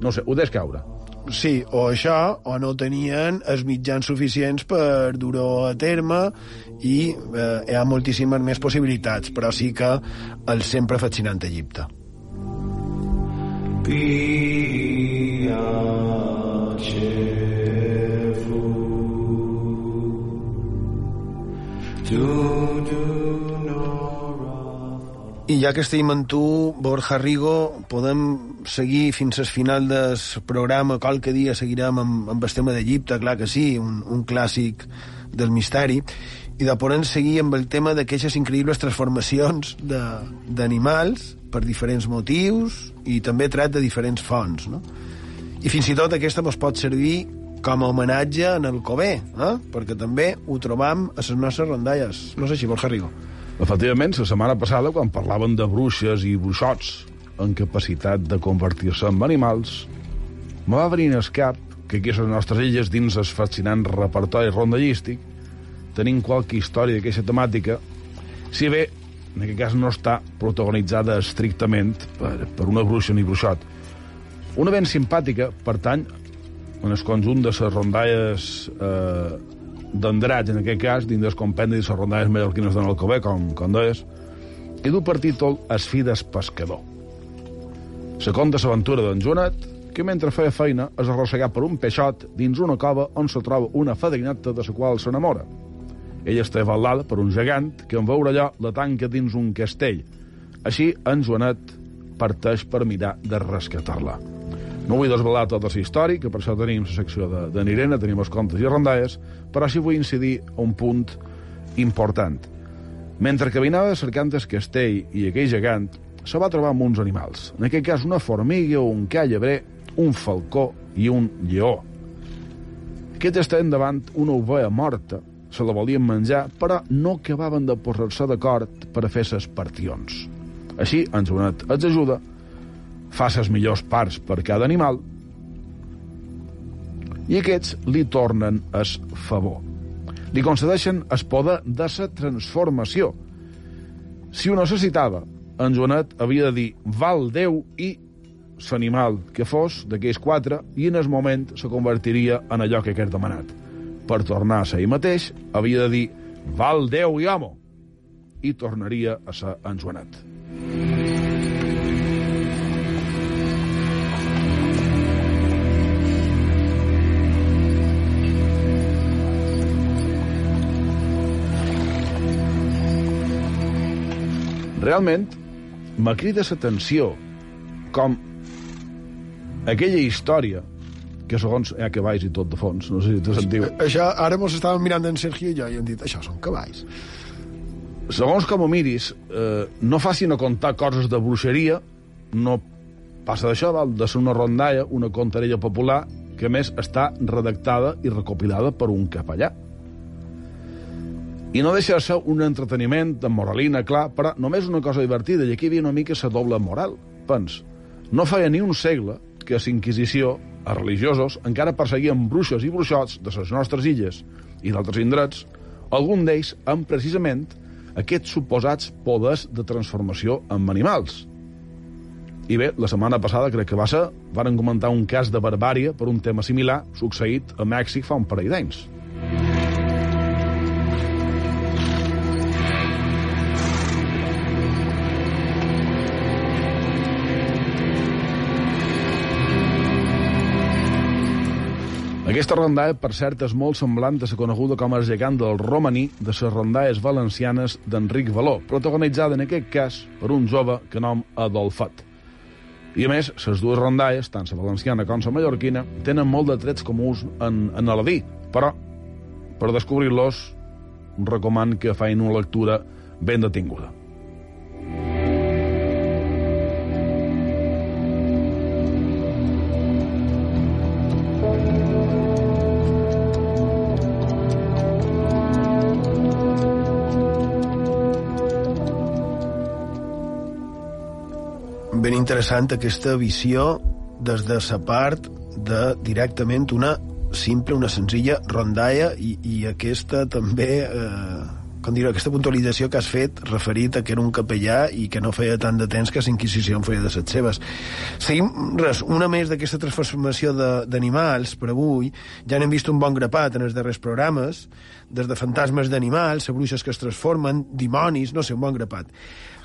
No sé, ho deix caure. Sí, o això, o no tenien els mitjans suficients per dur-ho a terme i eh, hi ha moltíssimes més possibilitats, però sí que el sempre fascinant Egipte. I ja que estem amb tu, Borja Rigo, podem seguir fins al final del programa. Qualque dia seguirem amb, amb el tema d'Egipte, clar que sí, un, un clàssic del misteri. I de podem seguir amb el tema d'aquestes increïbles transformacions d'animals per diferents motius i també tret de diferents fonts, no? I fins i tot aquesta ens pot servir com a homenatge en el Cové, eh? perquè també ho trobam a les nostres rondalles. No sé si, Borja Rigo. Efectivament, la setmana passada, quan parlaven de bruixes i bruixots en capacitat de convertir-se en animals, me va venir al cap que aquí a les nostres illes, dins el fascinant repertori rondallístic, tenim qualque història d'aquesta temàtica, si bé, en aquest cas, no està protagonitzada estrictament per, per una bruixa ni bruixot. Una ben simpàtica pertany en el conjunt de les rondalles eh, d'Andratx, en aquest cas, dins del compendi de les rondalles mallorquines de l'Alcobé, com, com deies, i du per títol Es fides pescador. Se conta l'aventura d'en Joanet, que mentre feia feina és arrossegat per un peixot dins una cova on se troba una fadrineta de la qual s'enamora. Ella està avallada per un gegant que en veure allò la tanca dins un castell. Així, en Joanet parteix per mirar de rescatar-la. No vull desvelar tota la història, que per això tenim la secció de, de Nirena, tenim els contes i rondalles, però sí vull incidir a un punt important. Mentre caminava cercant el castell i aquell gegant, se va trobar amb uns animals. En aquest cas, una formiga un ca llebrer un falcó i un lleó. Aquests estaven davant una ovella morta, se la volien menjar, però no acabaven de posar-se d'acord per a fer ses partions. Així, en Joanet els ajuda, fa ses millors parts per cada animal i aquests li tornen es favor. Li concedeixen es poder de la transformació. Si ho necessitava, en Joanet havia de dir val Déu i l'animal que fos d'aquells quatre i en el moment se convertiria en allò que hagués demanat. Per tornar a ser ell mateix, havia de dir val Déu i amo i tornaria a ser en Joanet. Realment, me crida l'atenció com aquella història que segons hi ha cavalls i tot de fons, no sé si te sentiu. Això, ara mos estàvem mirant en Sergio i jo i hem dit, això són cavalls. Segons com ho miris, eh, no facin a contar coses de bruixeria, no passa d'això, val, de ser una rondalla, una contarella popular, que més està redactada i recopilada per un capellà. I no deixa de ser un entreteniment de moralina, clar, però només una cosa divertida, i aquí hi havia una mica la doble moral. Pens, no feia ni un segle que a l'Inquisició, els religiosos, encara perseguien bruixes i bruixots de les nostres illes i d'altres indrets, algun d'ells amb precisament aquests suposats poders de transformació en animals. I bé, la setmana passada crec que va ser, varen comentar un cas de barbària per un tema similar succeït a Mèxic fa un parell d'anys. Aquesta rondalla, per cert, és molt semblant a la coneguda com a gegant del romaní de les rondalles valencianes d'Enric Való, protagonitzada en aquest cas per un jove que nom Adolfat. I a més, les dues rondalles, tant la valenciana com la mallorquina, tenen molt de trets comuns en, en Aladí, però per descobrir-los recoman que feien una lectura ben detinguda. Interessant aquesta visió des de sa part de directament una simple, una senzilla rondalla i, i aquesta també eh, com dir, aquesta puntualització que has fet referit a que era un capellà i que no feia tant de temps que la Inquisició en feia de set seves. Seguim, res, una més d'aquesta transformació d'animals per avui. Ja n'hem vist un bon grapat en els darrers programes, des de fantasmes d'animals, a bruixes que es transformen, dimonis, no sé, un bon grapat.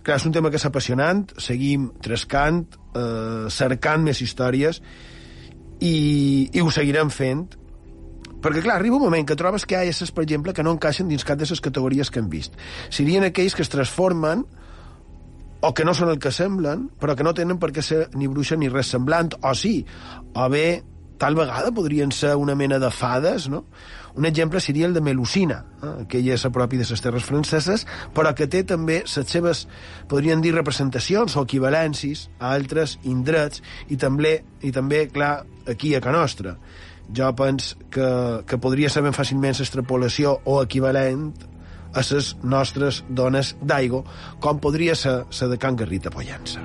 Clar, és un tema que és apassionant, seguim trescant, eh, cercant més històries i, i ho seguirem fent perquè, clar, arriba un moment que trobes que hi ha éssers, per exemple, que no encaixen dins cap de les categories que hem vist. Serien aquells que es transformen o que no són el que semblen, però que no tenen per què ser ni bruixa ni res semblant, o sí, o bé, tal vegada podrien ser una mena de fades, no? Un exemple seria el de Melusina, eh? que ella és a propi de les terres franceses, però que té també les seves, podríem dir, representacions o equivalències a altres indrets i també, i també clar, aquí a Can Nostra jo penso que, que podria ser ben fàcilment l'extrapolació o equivalent a les nostres dones d'aigua, com podria ser la de Can Garrita Pollença.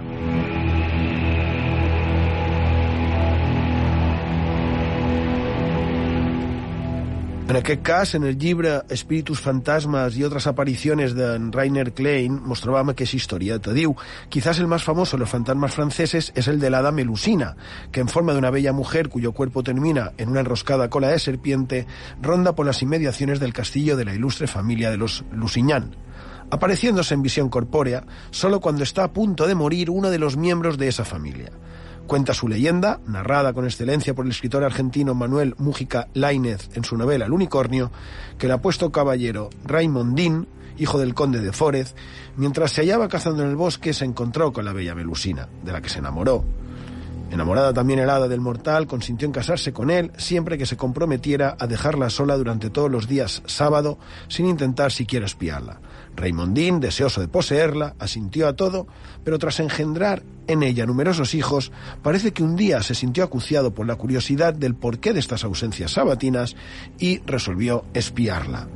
En aquest cas, en el llibre Espíritus fantasmas y otras apariciones de Rainer Klein, que es historieta. Diu, quizás el más famoso de los fantasmas franceses es el de la hada Melusina, que en forma de una bella mujer cuyo cuerpo termina en una enroscada cola de serpiente, ronda por las inmediaciones del castillo de la ilustre familia de los Lusignan apareciéndose en visión corpórea solo cuando está a punto de morir uno de los miembros de esa familia. Cuenta su leyenda, narrada con excelencia por el escritor argentino Manuel Mújica Lainez en su novela El unicornio, que el apuesto caballero Raimondín, hijo del conde de Fórez, mientras se hallaba cazando en el bosque, se encontró con la bella Melusina, de la que se enamoró. Enamorada también helada del mortal, consintió en casarse con él siempre que se comprometiera a dejarla sola durante todos los días sábado sin intentar siquiera espiarla. Raimondín, deseoso de poseerla, asintió a todo, pero tras engendrar en ella numerosos hijos, parece que un día se sintió acuciado por la curiosidad del porqué de estas ausencias sabatinas y resolvió espiarla.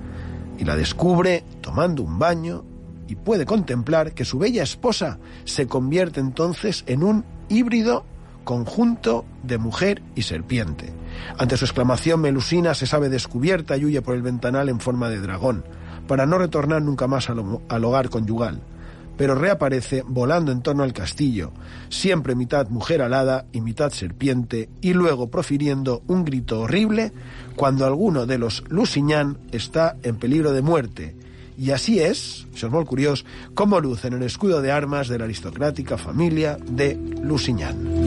Y la descubre tomando un baño y puede contemplar que su bella esposa se convierte entonces en un híbrido conjunto de mujer y serpiente. Ante su exclamación, Melusina se sabe descubierta y huye por el ventanal en forma de dragón, para no retornar nunca más al, hogar conyugal. Pero reaparece volando en torno al castillo, siempre mitad mujer alada y mitad serpiente, y luego profiriendo un grito horrible cuando alguno de los Lusignan está en peligro de muerte, y así es, és molt curiós, com luce en el escudo de armas de la aristocrática familia de Lusignan.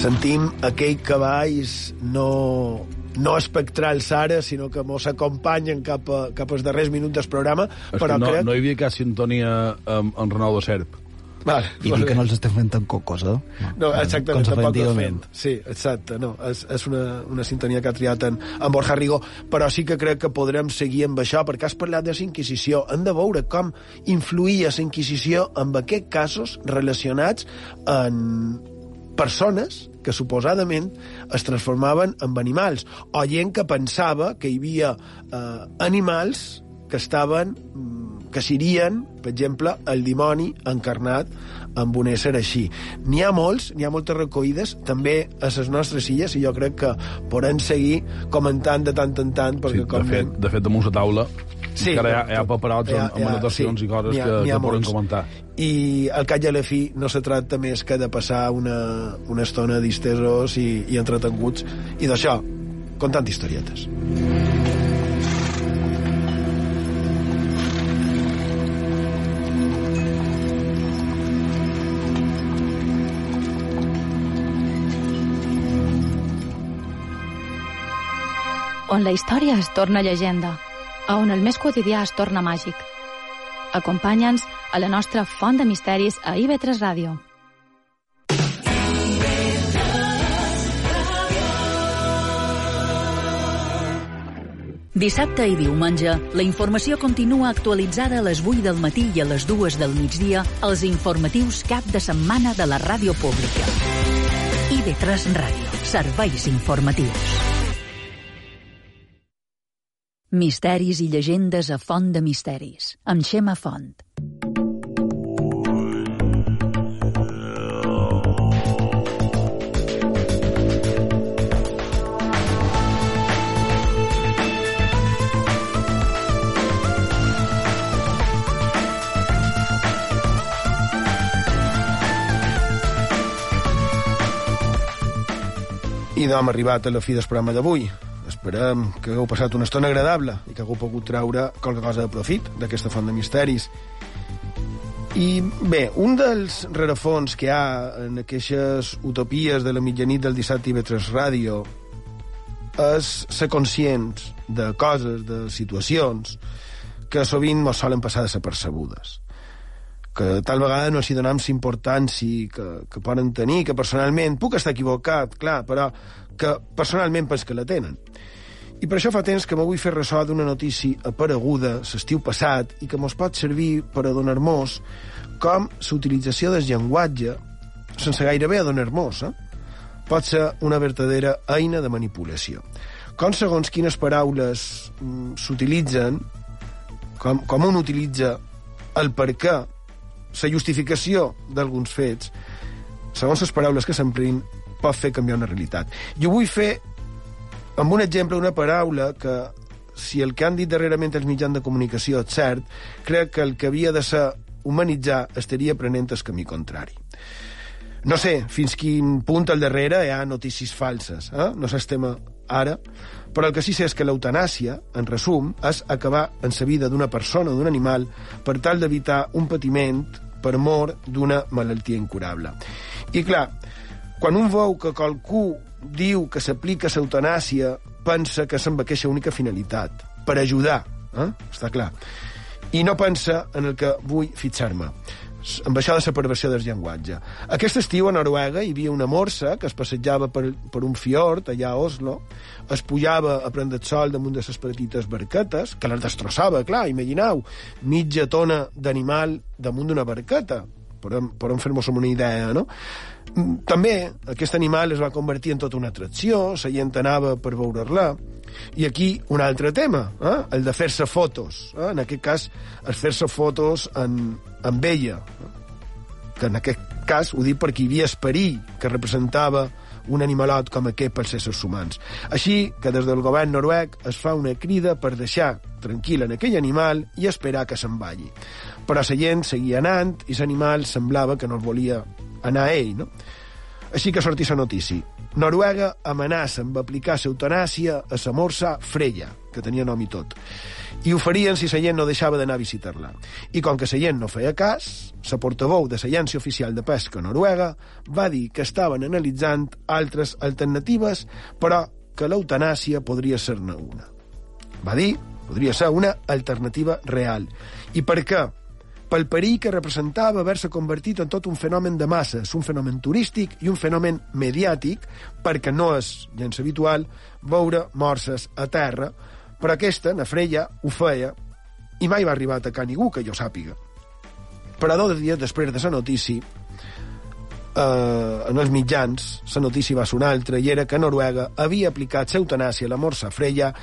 Sentim aquell cavalls no, no espectrals ara, sinó que mos acompanyen cap, a, cap als darrers minuts del programa. És però que no, crec... no hi havia cap sintonia amb, amb Ronaldo Serp. Vale, I dir que no els estem fent tan cocos, eh? No, exactament, tampoc antigament. fet. Sí, exacte, no, és, és una, una sintonia que ha triat en, en Borja Rigo, però sí que crec que podrem seguir amb això, perquè has parlat de la Inquisició. Hem de veure com influïa la Inquisició en aquests casos relacionats en persones que suposadament es transformaven en animals, o gent que pensava que hi havia eh, animals que estaven mm, que serien, per exemple, el dimoni encarnat amb un ésser així. N'hi ha molts, n'hi ha moltes recollides, també a les nostres illes, i jo crec que podem seguir comentant de tant en tant, perquè Sí, de, com fet, anem- de fet, damunt la taula Sí, encara hi ha, hi ha paperots hi ha- amb, amb anotacions sí, i coses ha- que, que poden comentar. I al cap i a la fi no se tracta més que de passar una, una estona distesos i, i entretenguts, i d'això, contant historietes. on la història es torna llegenda, a on el més quotidià es torna màgic. Acompanya'ns a la nostra font de misteris a IB3 Ràdio. Dissabte i diumenge, la informació continua actualitzada a les 8 del matí i a les 2 del migdia als informatius cap de setmana de la ràdio pública. IB3 Ràdio. Serveis informatius. Misteris i llegendes a Font de Misteris, amb Xema Font. I no hem arribat a la fi del programa d'avui. Esperem que hagueu passat una estona agradable i que hagueu pogut treure qualque cosa de profit d'aquesta font de misteris. I bé, un dels rerefons que hi ha en aquestes utopies de la mitjanit del dissabte i vetres ràdio és ser conscients de coses, de situacions que sovint mos solen passar desapercebudes que tal vegada no els hi donem la importància que, que poden tenir, que personalment puc estar equivocat, clar, però que personalment pens que la tenen. I per això fa temps que me vull fer ressò d'una notícia apareguda l'estiu passat i que mos pot servir per adonar-nos com l'utilització del llenguatge, sense gairebé adonar-nos, eh? pot ser una verdadera eina de manipulació. Com segons quines paraules mm, s'utilitzen, com, com un utilitza el per què, la justificació d'alguns fets, segons les paraules que s'emplin, pot fer canviar una realitat. Jo vull fer, amb un exemple, una paraula que, si el que han dit darrerament els mitjans de comunicació és cert, crec que el que havia de ser humanitzar estaria prenent el camí contrari. No sé fins quin punt al darrere hi ha notícies falses, eh? no tema ara, però el que sí sé és que l'eutanàsia, en resum, és acabar en la vida d'una persona o d'un animal per tal d'evitar un patiment per mort d'una malaltia incurable. I clar, quan un veu que qualcú diu que s'aplica l'eutanàsia pensa que és amb aquesta única finalitat, per ajudar, eh? està clar. I no pensa en el que vull fixar-me amb això de la perversió del llenguatge. Aquest estiu a Noruega hi havia una morsa que es passejava per, per un fiord allà a Oslo, es pujava a prendre el sol damunt de les petites barquetes, que les destrossava, clar, imagineu, mitja tona d'animal damunt d'una barqueta, podem, podem fer-nos una idea, no? Mm, també aquest animal es va convertir en tota una atracció, la gent anava per veure-la, i aquí un altre tema, eh? el de fer-se fotos. Eh? En aquest cas, el fer-se fotos en, amb ella. Que en aquest cas ho dic perquè hi havia esperit que representava un animalot com aquest pels éssers humans. Així que des del govern noruec es fa una crida per deixar tranquil en aquell animal i esperar que se'n vagi. Però la gent seguia anant i l'animal semblava que no el volia anar a ell, no? Així que sortís la notícia. Noruega amenaça amb aplicar l'eutanàsia a la morsa Freya, que tenia nom i tot. I ho farien si la gent no deixava d'anar a visitar-la. I com que la gent no feia cas, la portaveu de l'Agència Oficial de Pesca Noruega va dir que estaven analitzant altres alternatives, però que l'eutanàsia podria ser-ne una. Va dir, podria ser una alternativa real. I per què? Pel perill que representava haver-se convertit en tot un fenomen de masses, un fenomen turístic i un fenomen mediàtic, perquè no és gens habitual veure morses a terra, però aquesta, na Freya, ho feia i mai va arribar a atacar ningú que jo sàpiga. Però dos dies després de la notícia, eh, en els mitjans, la notícia va ser una altra, i era que Noruega havia aplicat l'eutanàsia a la morsa Freya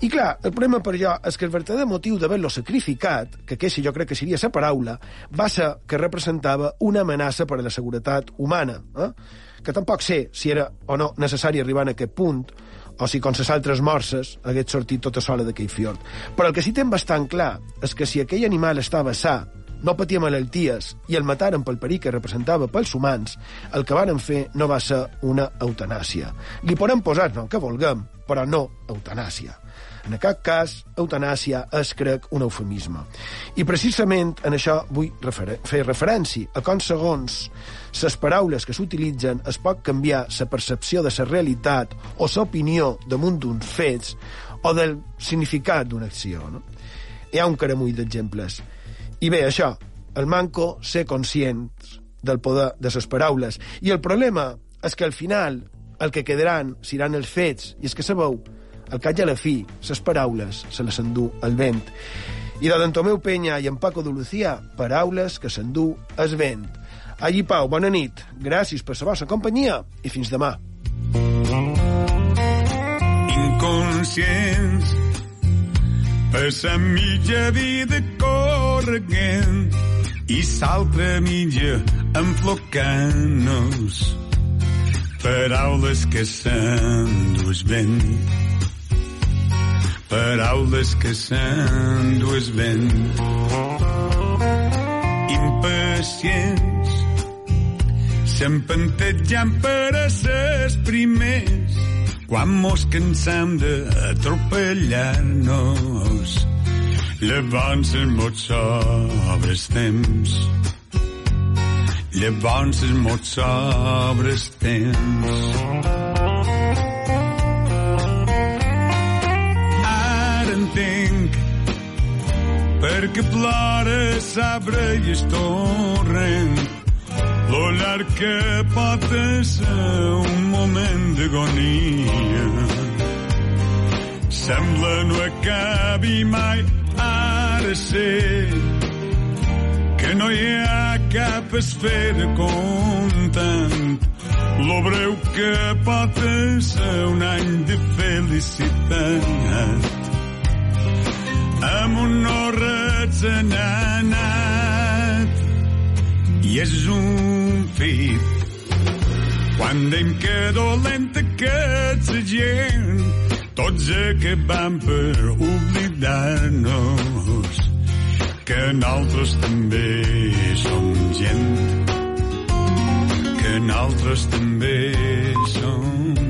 i clar, el problema per jo és que el verdader motiu d'haver-lo sacrificat, que aquesta jo crec que seria la paraula, va ser que representava una amenaça per a la seguretat humana, eh? que tampoc sé si era o no necessari arribar a aquest punt, o si, com les altres morses, hagués sortit tota sola d'aquell fiord. Però el que sí tem bastant clar és que si aquell animal estava sa, no patia malalties i el mataren pel perill que representava pels humans, el que varen fer no va ser una eutanàsia. Li podem posar no, que vulguem, però no eutanàsia. En aquest cas, eutanàsia és, crec, un eufemisme. I precisament en això vull refer fer referència a com segons les paraules que s'utilitzen es pot canviar la percepció de la realitat o l'opinió damunt d'uns fets o del significat d'una acció. No? Hi ha un caramull d'exemples. I bé, això, el manco ser conscient del poder de les paraules. I el problema és que al final el que quedaran seran els fets, i és que sabeu cap i a la fi, les paraules se les endú el vent. I de Tomeu Penya i en Paco de Lucía, paraules que s'endú el vent. Allí, Pau, bona nit. Gràcies per la vostra companyia i fins demà. Inconscients per sa mitja vida corregent i s'altra mitja enflocant-nos paraules que s'endús vent paraules que s'endues vent. Impacients, s'empantejant per a ses primers, quan mos cansam d'atropellar-nos, llavors el mot sobres temps. Llavors el mot sobres temps. Perquè plora sabre i es torrent. Lo llarg que pot ser un moment d'agonia. Sembla no acabi mai ara sé que no hi ha cap esfera comptant lo breu que pot ser un any de felicitat amb un no retzenanat i és un fit. Quan deim que dolenta que gent tots acabam per oblidar-nos que nosaltres també som gent. Que nosaltres també som